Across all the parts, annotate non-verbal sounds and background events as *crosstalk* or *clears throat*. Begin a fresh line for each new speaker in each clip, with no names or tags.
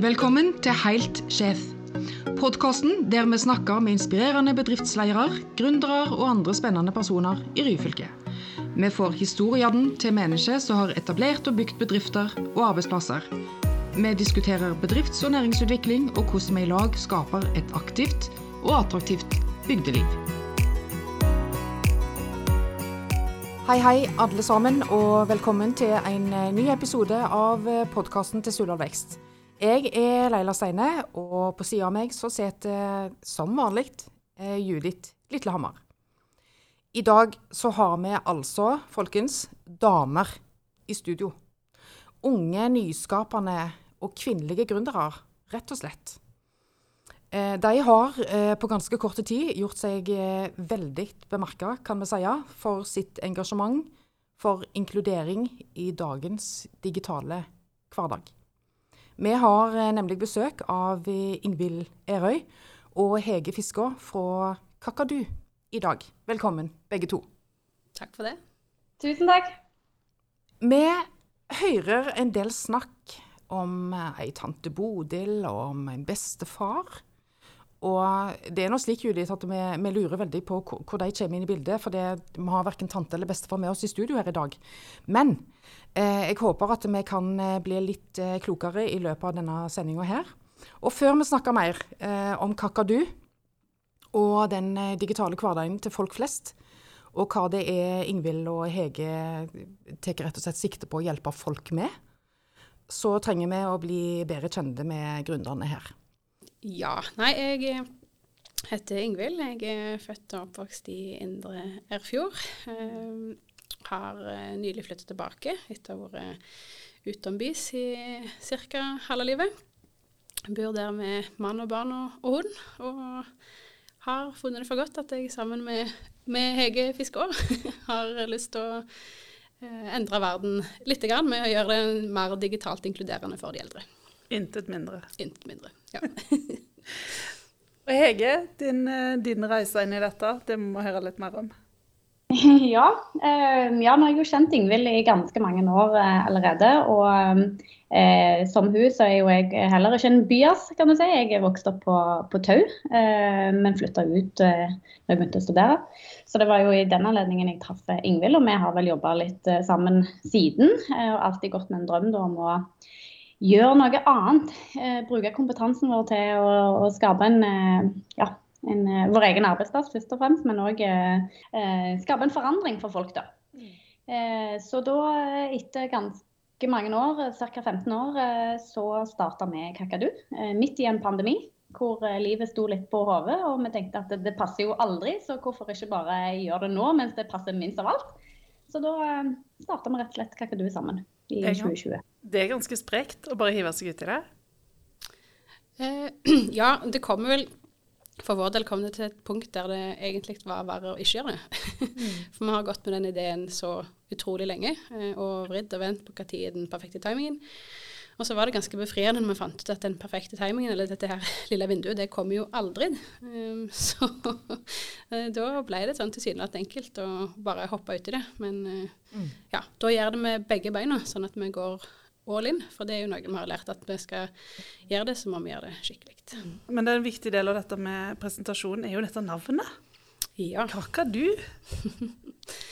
Velkommen til Helt sjef. Podkasten der vi snakker med inspirerende bedriftsledere, gründere og andre spennende personer i Ryfylke. Vi får historiene til mennesker som har etablert og bygd bedrifter og arbeidsplasser. Vi diskuterer bedrifts- og næringsutvikling og hvordan vi i lag skaper et aktivt og attraktivt bygdeliv. Hei, hei, alle sammen, og velkommen til en eh, ny episode av podkasten til Suldal Vekst. Jeg er Leila Steine, og på sida av meg så sitter som vanlig eh, Judith Litlehammer. I dag så har vi altså, folkens, damer i studio. Unge, nyskapende og kvinnelige gründere, rett og slett. Eh, de har eh, på ganske kort tid gjort seg veldig bemerka, kan vi si, for sitt engasjement for inkludering i dagens digitale hverdag. Vi har nemlig besøk av Ingvild Erøy og Hege Fiskå fra Kakadu i dag. Velkommen, begge to.
Takk for det.
Tusen takk.
Vi hører en del snakk om ei tante Bodil og om en bestefar. Og det er nå slik Judith, at vi, vi, lurer veldig på hvor de kommer inn i bildet. For det, vi har verken tante eller bestefar med oss i studio her i dag. Men eh, jeg håper at vi kan eh, bli litt eh, klokere i løpet av denne sendinga her. Og før vi snakker mer eh, om Kakadu og den eh, digitale hverdagen til folk flest, og hva det er Ingvild og Hege tar rett og slett sikte på å hjelpe folk med, så trenger vi å bli bedre kjente med gründerne her.
Ja. Nei, jeg heter Ingvild. Jeg er født og oppvokst i Indre Erfjord. Uh, har uh, nylig flyttet tilbake etter å ha vært utenbys i ca. halve livet. Bor der med mann og barn og, og hund. Og har funnet det for godt at jeg sammen med, med Hege Fiskår *laughs* har lyst til å endre verden litt med å gjøre det mer digitalt inkluderende for de eldre.
Intet mindre.
Intet mindre, ja. *laughs*
og Hege, din, eh, din, reise inn i dette, det må vi høre litt mer om. *laughs*
Ja, eh, ja nå har jeg jo kjent Ingvild i ganske mange år eh, allerede. Og eh, som hun så er jo jeg heller ikke en byas, kan du si. Jeg er vokst opp på, på Tau, eh, men flytta ut eh, når jeg begynte å studere. Så det var jo i den anledningen jeg traff Ingvild, og vi har vel jobba litt sammen siden. og alltid gått med en drøm da, om å gjøre noe annet. Eh, bruke kompetansen vår til å, å skape en, eh, ja, en, eh, vår egen arbeidsplass først og fremst, men òg eh, skape en forandring for folk. da. Eh, så da, etter ganske mange år, ca. 15 år, så starta vi Kakadu. midt i en pandemi hvor livet sto litt på hodet. Og vi tenkte at det, det, passer jo aldri, så hvorfor ikke bare gjøre det nå mens det passer minst av alt. Så da starta vi rett og slett Kakadu sammen i 2020.
Det er ganske sprekt å bare hive seg uti det?
Eh, *clears throat* ja, det kommer vel For vår del kom det til et punkt der det egentlig var verre å ikke gjøre det. Mm. *laughs* For vi har gått med den ideen så utrolig lenge eh, og vridd og vendt på når den perfekte timingen. Og så var det ganske befriende når vi fant ut at den perfekte timingen, eller dette her *laughs* lille vinduet, det kommer jo aldri. Um, *laughs* så uh, da ble det sånn tilsynelatende enkelt å bare hoppe uti det. Men uh, mm. ja, da gjør det med begge beina, sånn at vi går all in. For det er jo noe vi har lært at vi skal gjøre det, så må vi gjøre det skikkelig.
Mm. Men det er en viktig del av dette med presentasjonen er jo dette navnet.
Ja.
Kakadu. *laughs*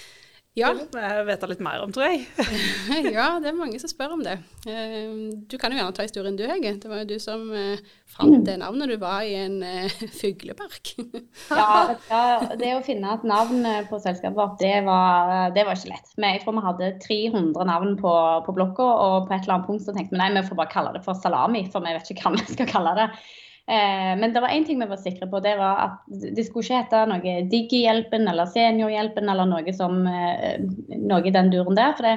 Ja.
Det må jeg vite litt mer om, tror jeg. *laughs*
ja, det er mange som spør om det. Ehm, du kan jo gjerne ta historien du, Hege. Det var jo du som eh, fant det navnet. Du var i en uh, *laughs* fuglepark. *laughs*
ja, det å finne et navn eh, på selskapet vårt, det var, det var ikke lett. jeg tror vi hadde 300 navn på, på blokka, og på et eller annet punkt så tenkte vi nei, vi får bare kalle det for salami, for vi vet ikke hva vi skal kalle det. Eh, men det var én ting vi var sikre på. Det var at det skulle ikke hete noe Digihjelpen eller Seniorhjelpen eller noe, som, eh, noe i den duren der. For det,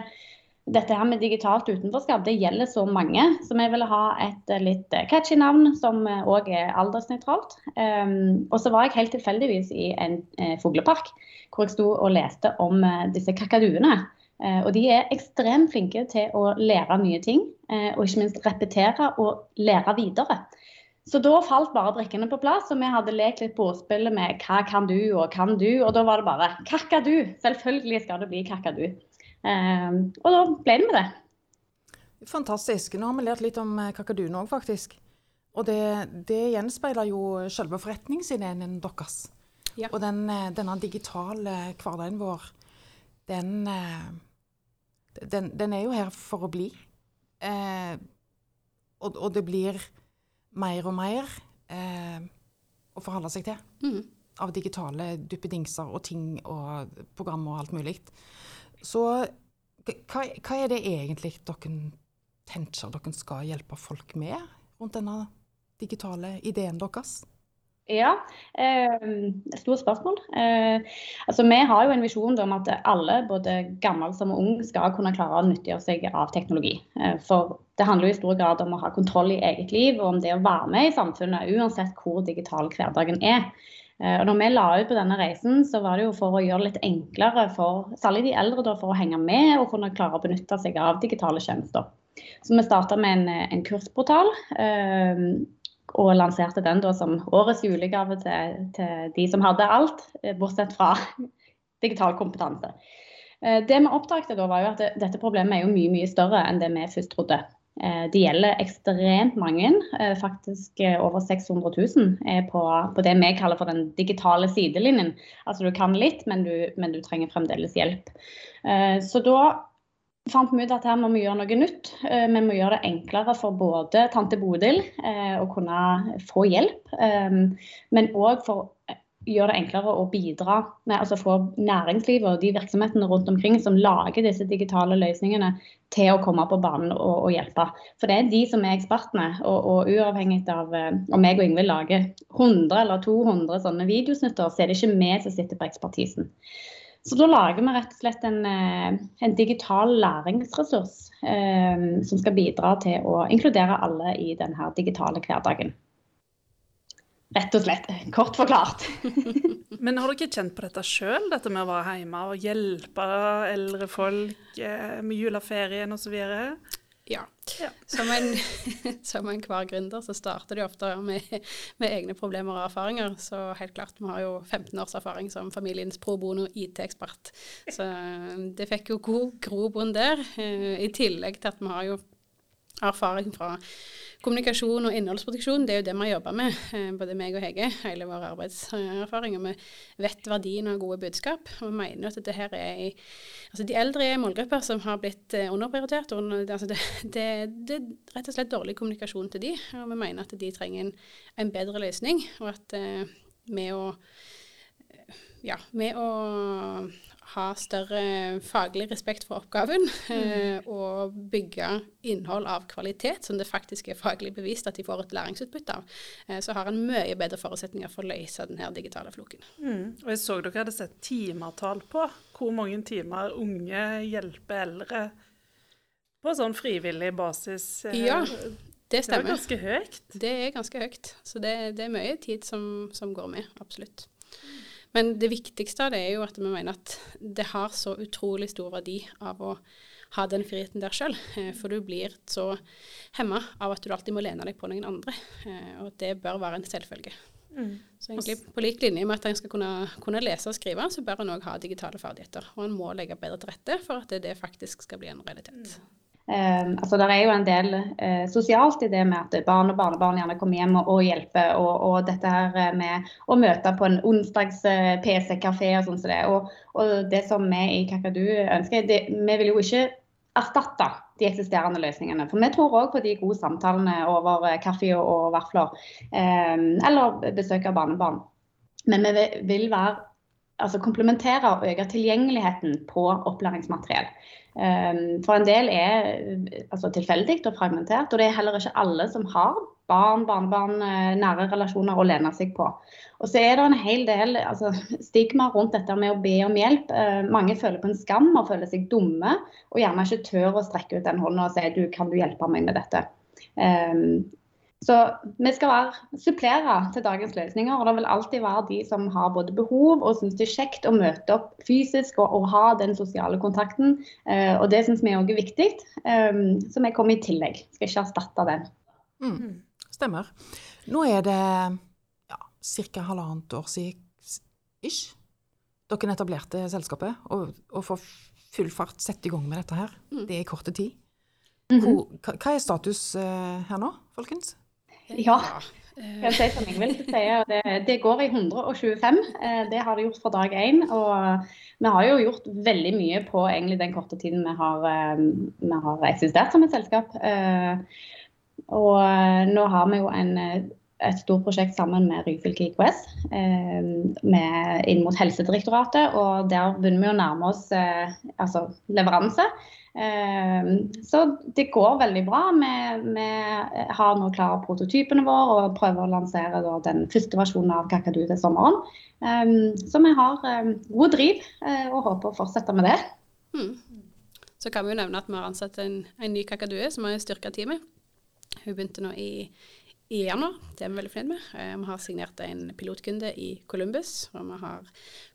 dette her med digitalt utenforskap det gjelder så mange. Så vi ville ha et litt catchy navn som òg er aldersnøytralt. Um, og så var jeg helt tilfeldigvis i en uh, fuglepark hvor jeg sto og leste om uh, disse kakaduene. Uh, og de er ekstremt flinke til å lære nye ting, og ikke minst repetere og lære videre. Så da falt bare brikkene på plass, og vi hadde lekt litt på ordspillet med hva kan du og kan du, og da var det bare kakadu. Selvfølgelig skal det bli kakadu. Eh, og da ble det med det.
Fantastisk. Nå har vi lært litt om eh, kakaduen òg, faktisk. Og det, det gjenspeiler jo selve forretningsideen deres.
Ja.
Og den, eh, denne digitale hverdagen vår, den, eh, den, den er jo her for å bli. Eh, og, og det blir mer og mer eh, å forholde seg til.
Mm.
Av digitale duppedingser og ting og programmer og alt mulig. Så hva, hva er det egentlig dere tenker dere skal hjelpe folk med rundt denne digitale ideen deres?
Ja, eh, stort spørsmål. Eh, altså, vi har jo en visjon om at alle, både gammel som ung, skal kunne klare å nyttiggjøre seg av teknologi. Eh, for det handler jo i stor grad om å ha kontroll i eget liv og om det å være med i samfunnet, uansett hvor digital hverdagen er. Eh, og når vi la ut på denne reisen, så var det jo for å gjøre det litt enklere for særlig de eldre da, for å henge med og kunne klare å benytte seg av digitale tjenester. Så vi starta med en, en kursportal. Eh, og lanserte den da som årets julegave til, til de som hadde alt, eh, bortsett fra *laughs* digital kompetanse. Eh, Det vi oppdaget da var jo at dette problemet er jo mye mye større enn det vi først trodde. Eh, Det gjelder ekstremt mange, faktisk over 600 000 er på, på det vi kaller for den digitale sidelinjen. Altså du kan litt, men du, men du trenger fremdeles hjelp. Så da fant vi ut at her må vi gjøre noe nytt. Eh, Vi må gjøre det enklere for både tante Bodil eh, å kunne få hjelp, eh, men òg for å gjøre det enklere å bidra, med altså få næringslivet og de virksomhetene rundt omkring som lager disse digitale løsningene, til å komme på banen og, og hjelpe. For det er de som er ekspertene, og, og uavhengig av om jeg og Ingvild lager 100 eller 200 sånne videosnutter, så er det ikke vi som sitter på ekspertisen. Så da lager vi rett og slett en, eh, en digital læringsressurs eh, som skal bidra til å inkludere alle i denne digitale hverdagen. Rett og slett. Kort forklart. *laughs*
Men har dere kjent på dette sjøl, dette med å være hjemme og hjelpe eldre folk eh, med juleferien osv.?
Ja.
Ja.
Som, en, *laughs* som enhver gründer så starter de ofte med, med egne problemer og erfaringer. Så helt klart, vi har jo 15 års erfaring som familiens pro bono IT-ekspert. Så det fikk jo god grobunn der. eh, I tillegg til at vi har jo erfaring fra kommunikasjon og innholdsproduksjon. Det er jo det vi har jobba med, eh, både meg og Hege, hele vår arbeidserfaring. Og vi vet verdien av gode budskap. Og vi mener at dette her er i Altså de eldre er målgrupper som har blitt eh, underprioritert. Under- altså det, det, det er rett og slett dårlig kommunikasjon til de, og vi mener at de trenger en, en bedre løsning. Og at eh, med å ja, med å ha større faglig respekt for oppgaven eh, og bygge innhold av kvalitet som det faktisk er faglig bevist at de får et læringsutbytte av, eh, så har en mye bedre forutsetninger for å løse denne digitale floken.
Mm. Og jeg så dere hadde sett timetall på hvor mange timer unge hjelper eldre på sånn frivillig basis. eh,
Ja, Det
stemmer. Det
er
ganske høyt.
Det er ganske høyt. Så det, det er mye tid som, som går med, absolutt. Men det viktigste av det er jo at vi mener at det har så utrolig stor verdi av å ha den friheten der sjøl. For du blir så hemma av at du alltid må lene deg på noen andre. eh, Og det bør være en selvfølge. Så egentlig på lik linje med at en skal kunne, kunne lese og skrive, så bør en òg ha digitale ferdigheter. Og en må legge bedre til rette for at det, faktisk skal bli en realitet.
Eh, altså, det er jo en del eh, sosialt i det med at barn og barnebarn gjerne kommer hjem og, og hjelper. Og, og dette her eh, med å møte på en onsdags eh, PC-kafé og sånn som det. Og, og det som vi i Kakadu ønsker, det, vi vil jo ikke erstatte de eksisterende løsningene. For vi tror òg på de gode samtalene over kaffe og, og vafler. Eh, eller besøk av barnebarn. Men vi vil være altså komplementere og øke tilgjengeligheten på opplæringsmateriell. Um, for en del er altså, tilfeldig og fragmentert, og det er heller ikke alle som har barn, barnebarn, uh, nære relasjoner å lene seg på. Og så er det en hel del altså, stigma rundt dette med å be om hjelp. Uh, mange føler på en skam og føler seg dumme, og gjerne ikke tør å strekke ut den hånda og si du, kan du hjelpe meg med dette. Um, så vi skal være, supplere til dagens løsninger, og det vil alltid være de som har både behov og syns det er kjekt å møte opp fysisk og, og ha den sosiale kontakten. Eh, og det syns vi òg er viktig, eh, så vi kommer i tillegg. Skal ikke erstatte den.
Mm. Stemmer. Nå er det ja, ca. halvannet år siden ish, dere etablerte selskapet og, og for full fart sette i gang med dette her.
Mm.
Det er korte tid. Hvor, hva, hva er status eh, her nå, folkens?
Ja. Jeg si som Ingvild sier, det, det går i 125. Eh, Det har det gjort fra dag én. Og vi har jo gjort veldig mye på den korte tiden vi har, eh, vi har eksistert som et selskap. Eh, Og nå har vi jo en, et stort prosjekt sammen med Ryfylke IKS med, inn mot Helsedirektoratet. Og der begynner vi å nærme oss altså leveranse. Eh, Så det går veldig bra. Vi, vi har nå klare prototypene våre og prøver å lansere den første versjonen av Kakadu til sommeren. Eh, Så vi har eh, god driv eh, og håper å fortsette med det.
Mm. Så kan vi jo nevne at vi har ansatt en, en ny kakadue som har styrka teamet. Hun begynte nå i, i januar, det er vi veldig fornøyd med. Eh, vi har signert en pilotkunde i Columbus, og vi har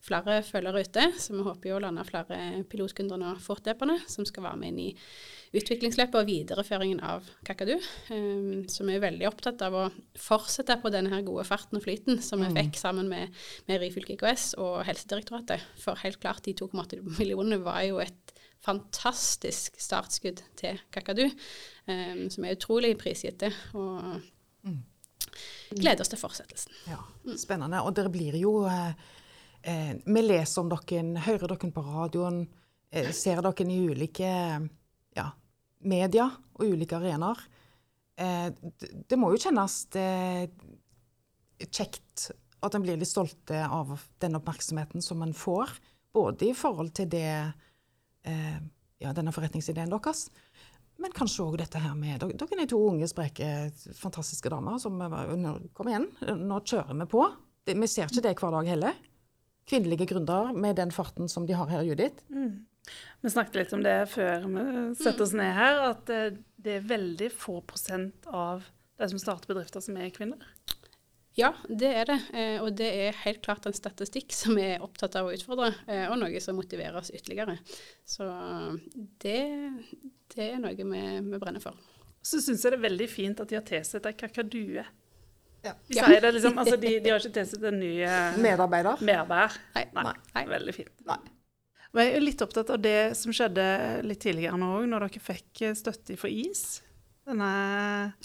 flere følgere ute. Så vi håper jo å lande flere pilotkunder nå fortløpende, som skal være med inn i utviklingsløpet og videreføringen av Kakadu. Um, så vi er veldig opptatt av å fortsette på denne her gode farten og flyten som vi fikk sammen med, med Ryfylke IKS og Helsedirektoratet. For helt klart, de 2,8 millionene var jo et fantastisk startskudd til Kakadu, um, som er utrolig prisgitt. Og gleder oss til fortsettelsen.
Ja, Spennende. Og dere blir jo eh, eh, Vi leser om dere, hører dere på radioen, eh, ser dere i ulike ja, media og ulike arenaer. Eh, det, det må jo kjennes eh, kjekt at en blir litt stolte av den oppmerksomheten som en får, både i forhold til det eh, ja, denne forretningsideen deres, men kanskje òg dette her med Dere er to unge, spreke, fantastiske damer som eh, Kom igjen, nå kjører vi på. Vi ser ikke det hver dag heller. Kvinnelige gründere med den farten som de har her, Judith.
Vi snakket litt om det før vi setter oss ned her, at eh, det er veldig få prosent av de som starter bedrifter, som er kvinner.
Ja, det er det. Eh, og det er helt klart en statistikk som vi er opptatt av å utfordre, eh, og noe som motiverer oss ytterligere. Så det, det er noe vi, vi brenner for.
Så syns jeg det er veldig fint at de har tilsett ei kakadue.
Ja.
De sier det liksom, altså de, de har ikke tilsett en ny
medarbeider.
Medarbeider.
Nei.
Nei.
Nei.
Veldig fint.
Nei.
Jeg er litt opptatt av det som skjedde litt tidligere nå òg, når dere fikk eh, støtte for is. Denne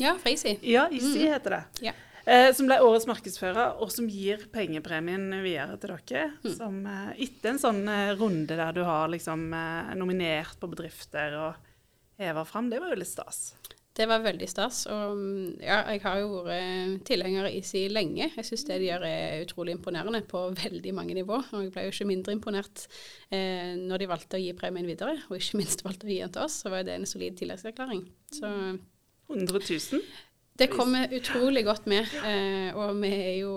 Ja, Freisi.
Ja, ISI heter det.
Ja.
Eh, som ble årets markedsfører, og som gir pengepremien videre til dere.
Mm.
Som eh, etter en sånn eh, runde der du har liksom eh, nominert på bedrifter og heva fram, det var jo litt stas.
Det var veldig stas. Og mm, ja, jeg har jo vært tilhenger av ISI lenge. Jeg syns det de gjør er utrolig imponerende på veldig mange nivå. Og jeg ble jo ikke mindre imponert eh, når de valgte å gi premien videre, og ikke minst valgte å gi den til oss. Så var det en solid tilleggserklæring. Så
100 000.
det kommer utrolig godt med. Eh, og vi er jo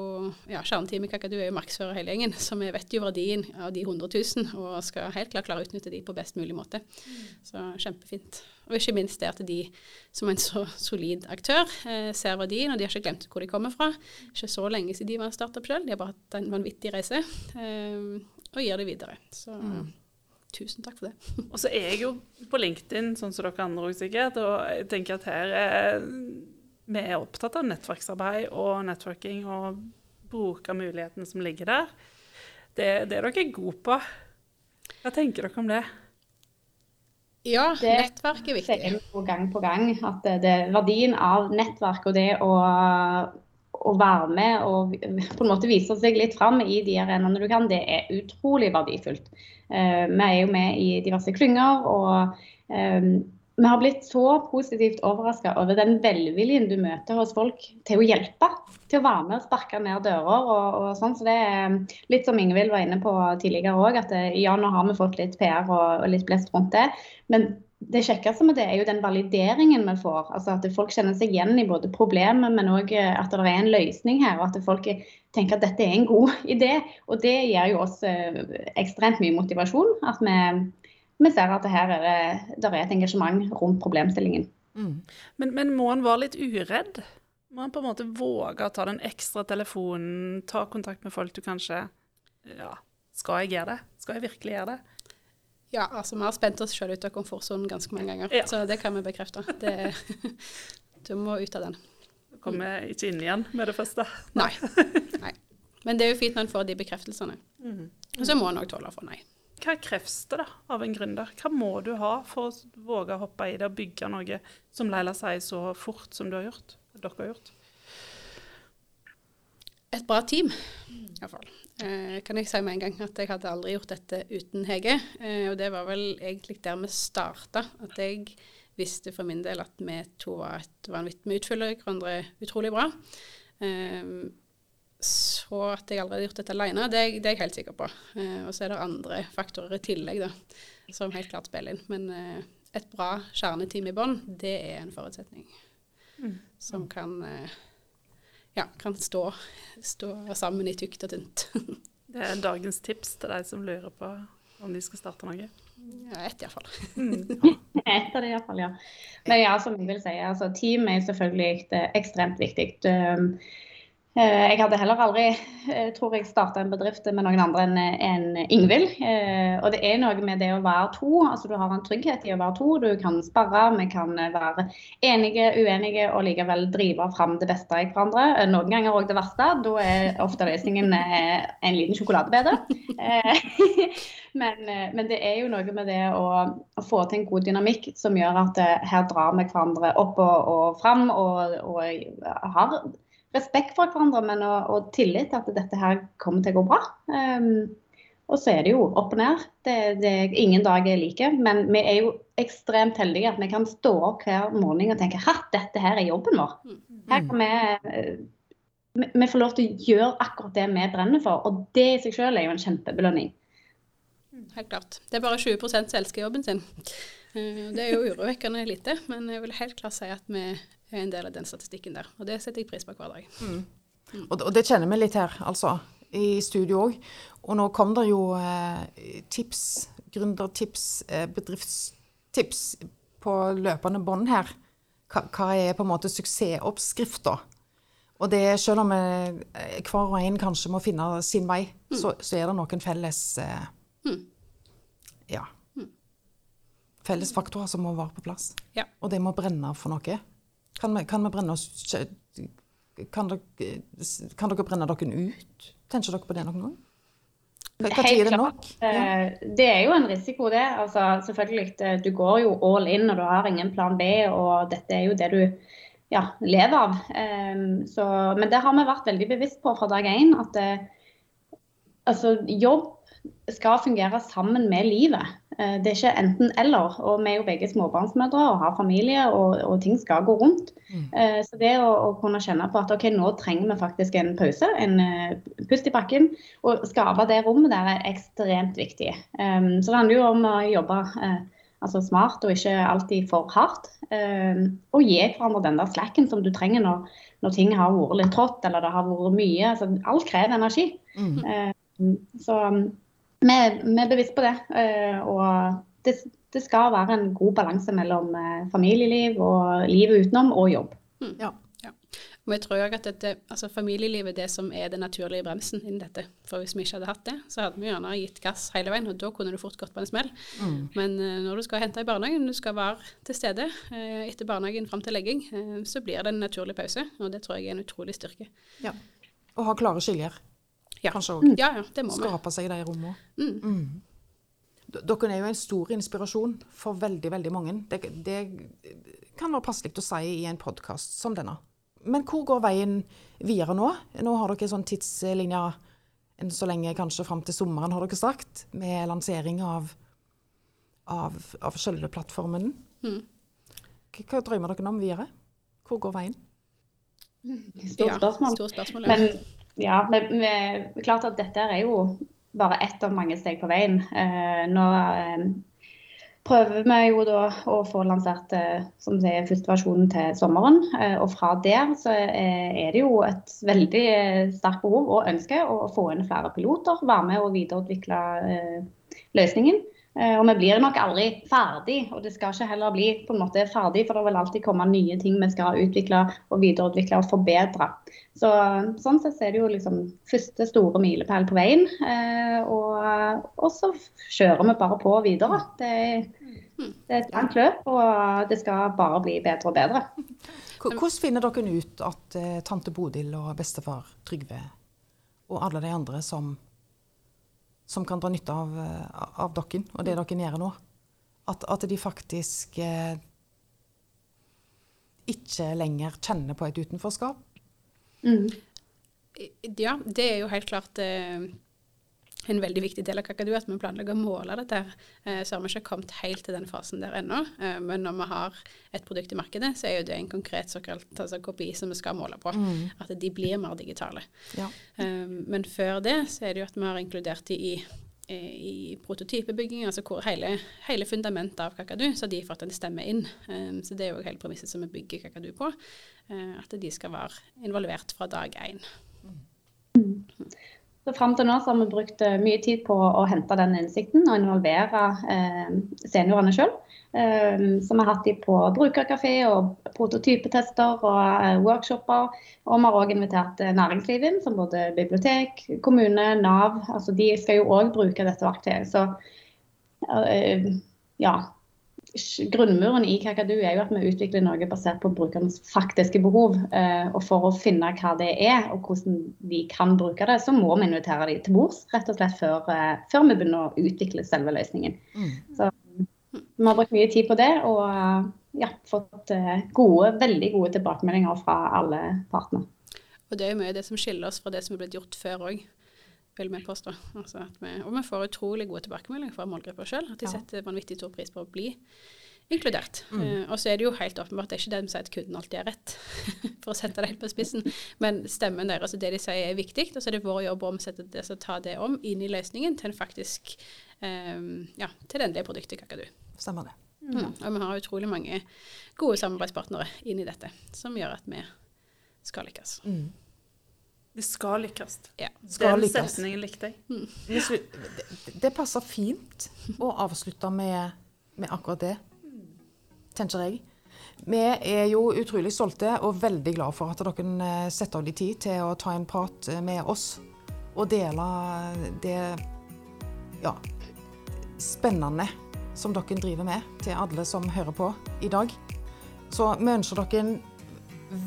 ja, Kjerneteamet Kakadu er jo markedsfører hele gjengen, så vi vet jo verdien av de 100 000 og skal helt klart klare å utnytte de på best mulig måte. Så kjempefint. Og ikke minst det at de som en så solid aktør eh, ser verdien, og de har ikke glemt hvor de kommer fra. Ikke så lenge siden de var en startup sjøl, de har bare hatt en vanvittig reise, eh, og gir det videre. Så tusen takk for det.
Og så er jeg jo på LinkedIn, sånn som dere andre òg sikkert, og jeg tenker at her er vi er opptatt av nettverksarbeid og networking og bruke mulighetene som ligger der. Det, det er dere gode på. Hva tenker dere om det?
Ja,
Det
nettverk er
sier
viktig.
vi gang på gang at det, det, verdien av nettverk og det å, å være med og på en måte vise seg litt fram i de arenaene du kan, det er utrolig verdifullt. Uh, vi er jo med i diverse klynger, og eh, vi har blitt så positivt overraska over den velviljen du møter hos folk til å hjelpe. Til å være med og sparke ned dører og, og sånn. Så det er litt som Ingvild var inne på tidligere òg, at eh, ja, nå har vi fått litt PR og, og litt blest rundt det. Men det kjekkeste med det er jo den valideringen vi får. altså At folk kjenner seg igjen i både problemet, men òg at det er en løsning her. Og at folk tenker at dette er en god *laughs* idé. Og det gir jo oss eh, ekstremt mye motivasjon. At vi, vi ser at det her er, det- der er et engasjement rundt problemstillingen.
Mm.
Men, men må en være litt uredd? Må en på en måte våge å ta den ekstra telefonen, ta kontakt med folk du kanskje Ja, skal jeg gjøre det? Skal jeg virkelig gjøre det?
Ja, altså vi har spent oss sjøl ut av komfortsonen ganske mange ganger,
Ja.
så det kan vi bekrefte. Det, *laughs* du må ut av den.
Kommer ikke inn igjen med det første.
Nei. *laughs* nei. Men det er jo fint når en får de bekreftelsene.
Mm.
Og så må en òg tåle å få nei.
Hva kreves det da av en gründer? Hva må du ha for å våge å hoppe i det og bygge noe som Leila sier så fort som du har gjort, dere har gjort?
Et bra team, iallfall. Eh, kan jeg si med en gang at jeg hadde aldri gjort dette uten Hege. Eh, og det var vel egentlig der vi starta. At jeg visste for min del at vi to var et vanvittig Vi utfyller hverandre utrolig bra. Eh, så at jeg aldri har gjort dette alene, det, det er jeg helt sikker på. Eh, og så er det andre faktorer i tillegg da, som helt klart spiller inn. Men eh, et bra kjerneteam i bånn, det er en forutsetning.
Mm.
Som kan eh, ja, kan stå, stå sammen i tykt og tynt. *laughs*
Det er dagens tips til deg som lurer på om de skal starte noe.
Ja, ett iallfall. *laughs*
Ett av det iallfall, ja. Men ja, som jeg vil si, altså, team er selvfølgelig eh, ekstremt viktig. Um, Jeg hadde heller aldri, eh, tror jeg, starta en bedrift med noen andre enn en Ingvild. Eh, Og det er noe med det å være to. altså Du har en trygghet i å være to. Du kan sparre, vi kan være enige, uenige og likevel drive fram det beste i hverandre. Eh, Noen ganger òg det verste. Da er ofte løsningen eh, en liten sjokoladebete. Eh, *laughs* Men, eh, men det er jo noe med det å, å få til en god dynamikk som gjør at eh, her drar vi hverandre opp og, og fram og, og har respekt for hverandre, men og, og tillit til at dette her kommer til å gå bra. Um, og så er det jo opp og ned. Det, det, ingen dag er like. Men vi er jo ekstremt heldige at vi kan stå opp hver morgen og tenke at dette her er jobben vår. Her kan vi, eh, vi, vi får lov til å gjøre akkurat det vi brenner for. Og det i seg selv er jo en kjempebelønning.
Helt klart. Det er bare 20 som elsker jobben sin. Eh, Det er jo urovekkende lite, men jeg vil helt klart si at vi er en del av den statistikken der. Og det setter jeg pris på hver dag.
Og, og det kjenner vi litt her, altså. I studio òg. Og nå kom det jo eh, tips, gründertips, eh, bedriftstips på løpende bånd her. Hva, hva er på en måte suksessoppskrifta? Og det, selv om eh, hver og en kanskje må finne sin vei, så, så er det noen felles eh, Ja. Fellesfaktorer som må være på plass.
Ja.
Og det må brenne for noe. Kan vi, kan vi brenne oss kan dere, kan dere brenne dere ut? Tenker dere på det noen gang? Hva tid er det nok?
Ja. Det er jo en risiko, det. Altså, selvfølgelig, Du går jo all in og du har ingen plan B, og dette er jo det du ja, lever av. Em, så, men det har vi vært veldig bevisst på fra dag én. At eh, altså, jobb skal fungere sammen med livet. Eh, Det er ikke enten-eller. Og vi er jo begge småbarnsmødre og har familie, og, og ting skal gå rundt. Mm. Så det å, å kunne kjenne på at ok, nå trenger vi faktisk en pause, en eh, pust i bakken, og skape det rommet der er ekstremt viktig. Så det handler jo om å jobbe eh, altså smart og ikke alltid for hardt. Og gi hverandre den der slacken som du trenger når, når ting har vært litt trått eller det har vært mye. Altså, alt krever energi.
Mm.
Så vi, vi er bevisst på det. eh, Og det, det skal være en god balanse mellom eh, familieliv og livet utenom og jobb.
Ja.
Og jeg tror også at dette, altså familielivet er det som er den naturlige bremsen innen dette. For hvis vi ikke hadde hatt det, så hadde vi gjerne gitt gass hele veien, og da kunne du fort gått på en smell.
Mm.
Men eh, når du skal hente i barnehagen, du skal være til stede etter barnehagen fram til legging, så blir det en naturlig pause, og det tror jeg er en utrolig styrke.
ja. Og ha klare skiljer.
Ja.
Kanskje òg.
Ja, ja, det må vi.
Skape seg de rommene.
Mm.
Mm. Dere er jo en stor inspirasjon for veldig, veldig mange. Det, det kan være passelig å si i en podkast som denne. Men hvor går veien videre nå? Nå har dere sånn tidslinje enn så lenge kanskje fram til sommeren, har dere sagt, med lansering av, av, av selve plattformen.
Mm.
Hva, drømmer dere om videre? Hvor går veien?
Stort spørsmål.
Stort spørsmål, ja.
Men ja, vi, vi, klart at dette er jo bare ett av mange steg på veien. Eh, nå eh, prøver vi jo da å få lansert eh, som det er første versjonen til sommeren. Og fra der så er det jo et veldig sterkt behov og ønske å få inn flere piloter. Være med og videreutvikle løsningen. Eh, Og vi blir nok aldri ferdig, og det skal ikke heller bli på en måte ferdig, for det vil alltid komme nye ting vi skal utvikle og videreutvikle og forbedre. Så Sånn sett er det jo liksom første store milepæl på veien, eh, og, og så kjører vi bare på videre. Det, det er et langt løp, og det skal bare bli bedre og bedre.
Hvordan finner dere ut at eh, tante Bodil og bestefar Trygve og alle de andre som, som kan dra nytte av, eh, av dere og det dere gjør nå. At, at de faktisk eh, ikke lenger kjenner på et utenforskap.
Mm.
Ja, det er jo helt klart eh, en veldig viktig del av Kakadu at vi planlegger å måle dette. Eh, så har vi ikke kommet helt til den fasen der ennå. Eh, men når vi har et produkt i markedet, så er jo det en konkret såkalt altså, kopi som vi skal måle på.
Mm.
At de blir mer digitale.
Ja.
Eh, men før det så er det jo at vi har inkludert de i i prototypebygging, altså hvor hele, hele fundamentet av Kakadu, så de de at den stemme inn. Um, så det er jo hele premisset som vi bygger Kakadu på. uh, at de skal være involvert fra dag én.
Så Fram til nå så har vi brukt eh, mye tid på å hente den innsikten og involvere eh, seniorene sjøl. Eh, så vi har hatt de på brukerkafé og prototypetester og eh, workshoper. Og vi har òg invitert eh, næringslivet inn, som både bibliotek, kommune, Nav. altså De skal jo òg bruke dette verktøyet. Så eh, ja. Grunnmuren i Kakadu er jo at vi utvikler noe basert på brukernes faktiske behov. eh, Og for å finne hva det er og hvordan de kan bruke det, så må vi invitere dem til bords rett og slett før, eh, før vi begynner å utvikle selve løsningen.
Mm.
Så vi har brukt mye tid på det og eh, ja, fått gode, veldig gode tilbakemeldinger fra alle partene.
Og det er jo mye av det som skiller oss fra det som er blitt gjort før òg, vil vi påstå. Altså at vi, og vi får utrolig gode tilbakemeldinger fra målgruppa sjøl, at de
Ja.
setter vanvittig stor pris på å bli inkludert. Eh, og så er det jo helt åpenbart, det er ikke det de sier at kunden alltid er rett, *laughs* for å sette det helt på spissen, men stemmen deres og det de sier er viktig, og så er det vår jobb å omsette det, så ta det om inn i løsningen til en faktisk, um, ja, til det endelige produktet Kakadu.
Stemmer det.
Mm. Og vi har utrolig mange gode samarbeidspartnere inn i dette, som gjør at vi skal lykkes.
Mm.
Vi skal lykkes.
Ja.
Skal
Den setningen likte jeg.
Vi Det, det passer fint å avslutte med, med akkurat det, tenker jeg. Vi er jo utrolig stolte og veldig glad for at dere eh, setter av litt tid til å ta en prat eh, med oss og dele det ja, spennende som dere driver med, til alle som hører på i dag. Så vi ønsker dere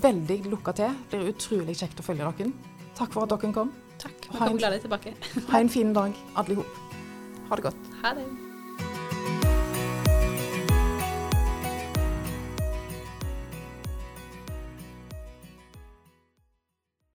veldig lukka til. Det blir utrolig kjekt å følge dere. Takk for at dere kom.
Takk. Vi
Ha en-
kommer tilbake.
Ha en fin dag, alle i hop. Ha det godt.
Ha det.